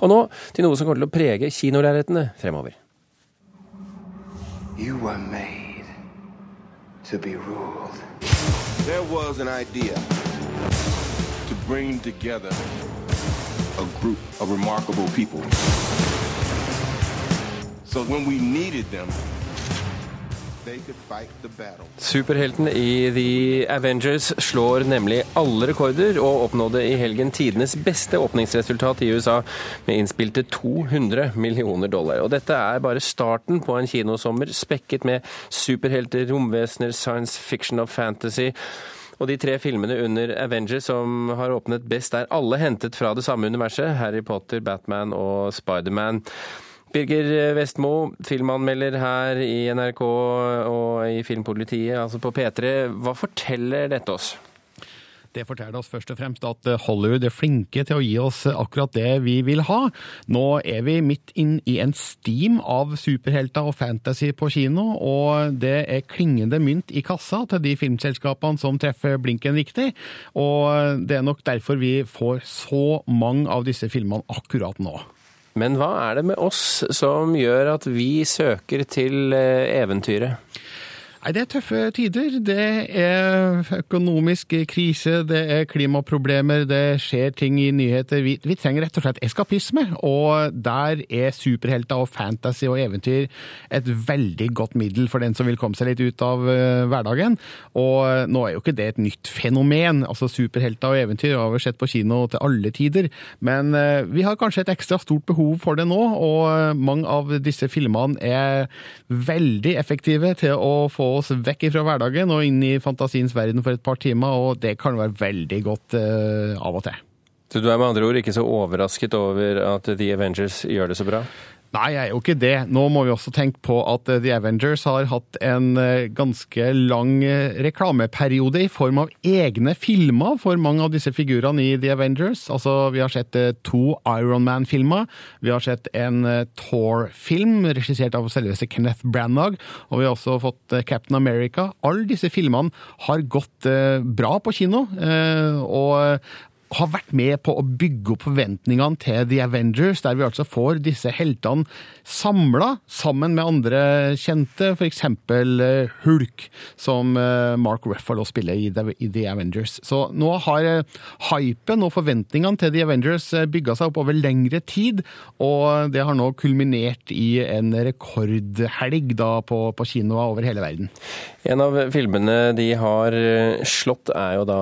Og nå til noe som kommer til å prege kinolerretene fremover. You were made to be ruled. There was an idea to bring together a group of remarkable people. So when we needed them, Superheltene i The Avengers slår nemlig alle rekorder, og oppnådde i helgen tidenes beste åpningsresultat i USA, med innspilte 200 millioner dollar. Og dette er bare starten på en kinosommer spekket med superhelter, romvesener, science fiction og fantasy. Og de tre filmene under Avengers som har åpnet best, er alle hentet fra det samme universet. Harry Potter, Batman og Spiderman. Birger Vestmo, filmanmelder her i NRK og i Filmpolitiet, altså på P3. Hva forteller dette oss? Det forteller oss først og fremst at Hollywood er flinke til å gi oss akkurat det vi vil ha. Nå er vi midt inn i en steam av superhelter og fantasy på kino, og det er klingende mynt i kassa til de filmselskapene som treffer blinken riktig. Og det er nok derfor vi får så mange av disse filmene akkurat nå. Men hva er det med oss som gjør at vi søker til eh, eventyret? Nei, Det er tøffe tider. Det er økonomisk krise, det er klimaproblemer, det skjer ting i nyheter. Vi, vi, trenger rett og slett eskapisme, og der er superhelter og fantasy og eventyr et veldig godt middel for den som vil komme seg litt ut av uh, hverdagen. Og nå er jo ikke det et nytt fenomen. altså Superhelter og eventyr har vi sett på kino til alle tider, men uh, vi har kanskje et ekstra stort behov for det nå, og mange av disse filmene er veldig effektive til å få oss vekk fra hverdagen og inn i fantasiens verden for et par timer, og det kan være veldig godt uh, av og til. Så du er med andre ord ikke så overrasket over at The Avengers gjør det så bra? Nei, jeg er jo ikke det. Nå må vi også tenke på at eh, The Avengers har hatt en eh, ganske lang eh, reklameperiode i form av egne filmer for mange av disse figurene i The Avengers. Altså, vi har sett to Iron Man-filmer. Vi har sett en Thor-film regissert av selveste Kenneth Branagh. Og vi har også fått Captain America. Alle disse filmene har gått bra på kino. og har vært med på å bygge opp forventningene til The Avengers, der vi altså får disse heltene samla sammen med andre kjente, f.eks. Eh, Hulk, som eh, Mark Ruffalo spiller i The, Avengers. Så nå har eh, hypen og forventningene til The Avengers bygga seg opp over lengre tid, og det har nå kulminert i en rekordhelg da på, på kinoer over hele verden. En av filmene de har slått, er jo da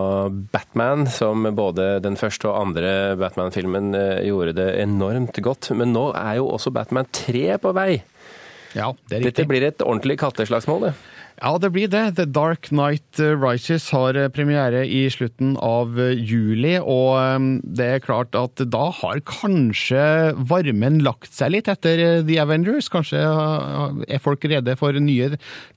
Batman, som både den første og andre Batman-filmen eh, gjorde det enormt godt. Men nå er jo også Batman 3 på vei. Ja, det er riktig. Dette blir et ordentlig katteslagsmål, det. Ja, det blir det. The Dark Night Rises har eh, premiere i slutten av eh, juli, og ehm, det er klart at da har kanskje varmen lagt seg litt etter eh, The Avengers. Kanskje er folk rede for nye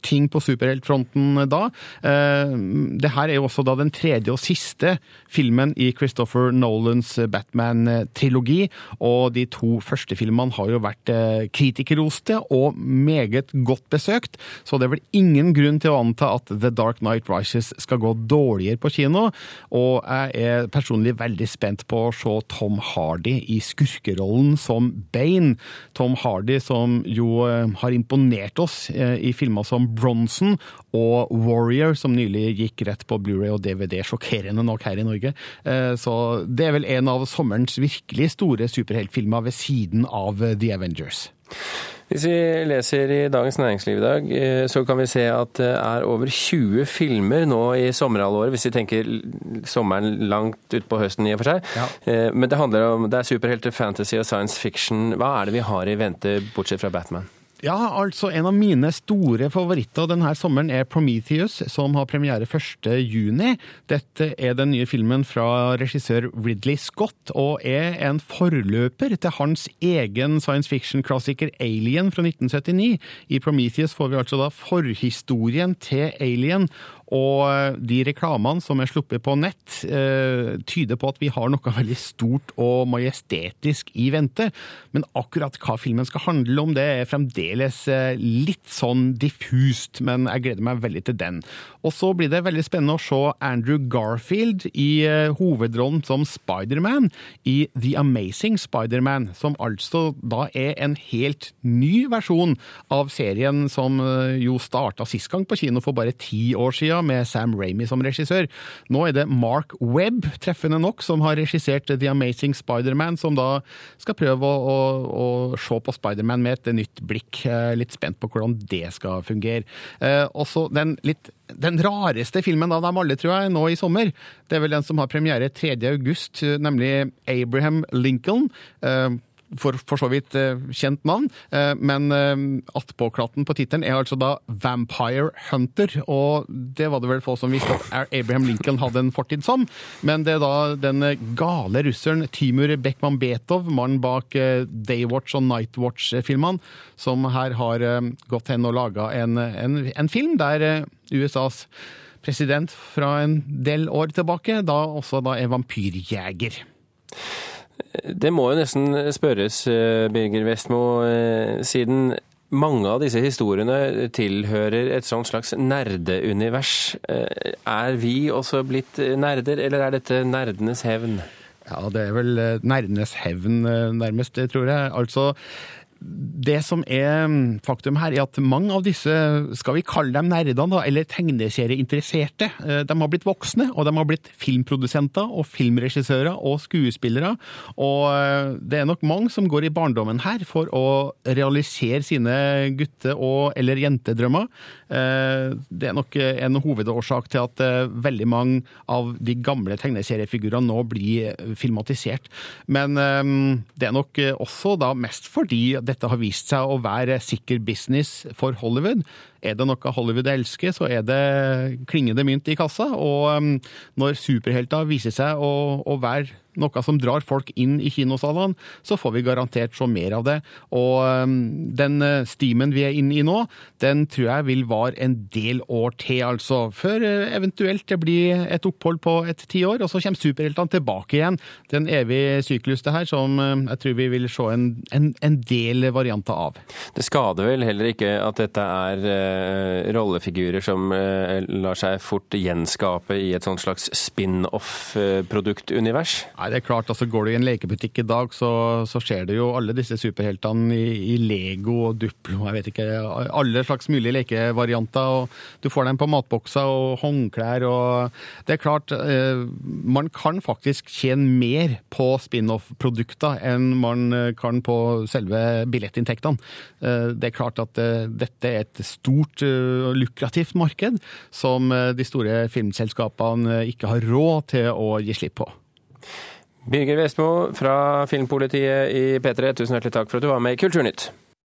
ting på superheltfronten da. Det her er jo også da den tredje og siste filmen i Christopher Nolans Batman-trilogi, og de to første filmene har jo vært kritikerroste og meget godt besøkt, så det er vel ingen ingen grunn til å anta at The Dark Night Rises skal gå dårligere på kino, og jeg er personlig veldig spent på å se Tom Hardy i skurkerollen som Bane. Tom Hardy som jo eh, har imponert oss eh, i filmer som Bronson og Warrior, som nylig gikk rett på Blu-ray og DVD, sjokkerende nok her i Norge. Eh, så det er vel en av sommerens virkelig store superheltfilmer ved siden av The Avengers. Hvis vi leser i Dagens Næringsliv i dag, eh, så kan vi se at det er over 20 filmer nå i sommerhalvåret, hvis vi tenker sommeren langt utpå høsten i og for seg. Ja. Eh, men det handler om det er superhelter, fantasy og science fiction. Hva er det vi har i vente, bortsett fra Batman? Ja, altså En av mine store favoritter denne sommeren er Prometheus, som har premiere 1.6. Dette er den nye filmen fra regissør Ridley Scott, og er en forløper til hans egen science fiction-klassiker Alien fra 1979. I Prometheus får vi altså da forhistorien til Alien, Og de reklamene som er sluppet på nett, tyder på at vi har noe veldig stort og majestetisk i vente. Men akkurat hva filmen skal handle om, det er fremdeles litt sånn diffust. Men jeg gleder meg veldig til den. Og så blir det veldig spennende å se Andrew Garfield i hovedrollen som Spiderman i The Amazing Spiderman, som altså da er en helt ny versjon av serien som jo starta sist gang på kino for bare ti år siden, med Sam Ramy som regissør. Nå er det Mark Webb, treffende nok, som har regissert The Amazing Spiderman, som da skal prøve å, å, å se på Spiderman med et nytt blikk. Litt spent på hvordan det skal fungere. Eh, også den litt den rareste filmen av dem alle, tror jeg, nå i sommer, det er vel den som har premiere 3. august, nemlig Abraham Lincoln. For, for så vidt eh, kjent navn, eh, men eh, attpåklatten på tittelen er altså da Vampire Hunter. Og det var det vel få som visste at Abraham Lincoln hadde en fortid som. Men det er da den gale russeren Timur Beckman Betov, mannen bak Daywatch og Nightwatch-filmene, som her har gått hen og laga en, en, en film der USAs president fra en del år tilbake da også da er vampyrjeger. Det må jo nesten spørres, eh, Birger Vestmo, eh, siden mange av disse historiene tilhører et sånt slags nerdeunivers. Eh, er vi også blitt nerder, eller er dette nerdenes hevn? Ja, det er vel nerdenes hevn, nærmest, tror jeg. Altså, det som er mm, faktum her, er at mange av disse, skal vi kalle dem nerdene, da, eller tegneserieinteresserte, eh, de har blitt voksne, og de har blitt filmprodusenter og filmregissører og skuespillere. Og eh, det er nok mange som går i barndommen her for å realisere sine gutte- og eller jentedrømmer. Eh, det er nok en hovedårsak til at veldig mange av de gamle tegneseriefigurene nå blir filmatisert. Men det er nok også da mest fordi dette har vist seg å være sikker business for Hollywood. Er det noe Hollywood elsker, så er det klingende mynt i kassa. Og um, når superhelter viser seg å, å være noe som drar folk inn i kinosalene, så får vi garantert se mer av det. Og um, den uh, steamen vi er inne i nå, den tror jeg vil vare en del år til, altså. Før uh, eventuelt det blir et opphold på et tiår, og så kommer superheltene tilbake igjen. Det er en evig syklus, det her, som uh, jeg tror vi vil se en, en, en del varianter av. Det skader vel heller ikke at dette er Eh, rollefigurer som eh, lar seg fort gjenskape i et sånt slags spin-off-produktunivers? Nei, det er klart. altså Går du i en lekebutikk i dag, så, så ser du jo alle disse superheltene i, i, Lego og Duplo, jeg vet ikke, alle slags mulige lekevarianter. og Du får dem på matbokser og håndklær. og Det er klart, eh, man kan faktisk tjene mer på spin-off-produkter enn man kan på selve billettinntektene. Det er klart at dette er et stort stort og eh, lukrativt marked som eh, de store filmselskapene eh, ikke har råd til å gi slipp på. Birger Vestmo fra Filmpolitiet i P3, tusen hjertelig takk for at du var med i Kulturnytt.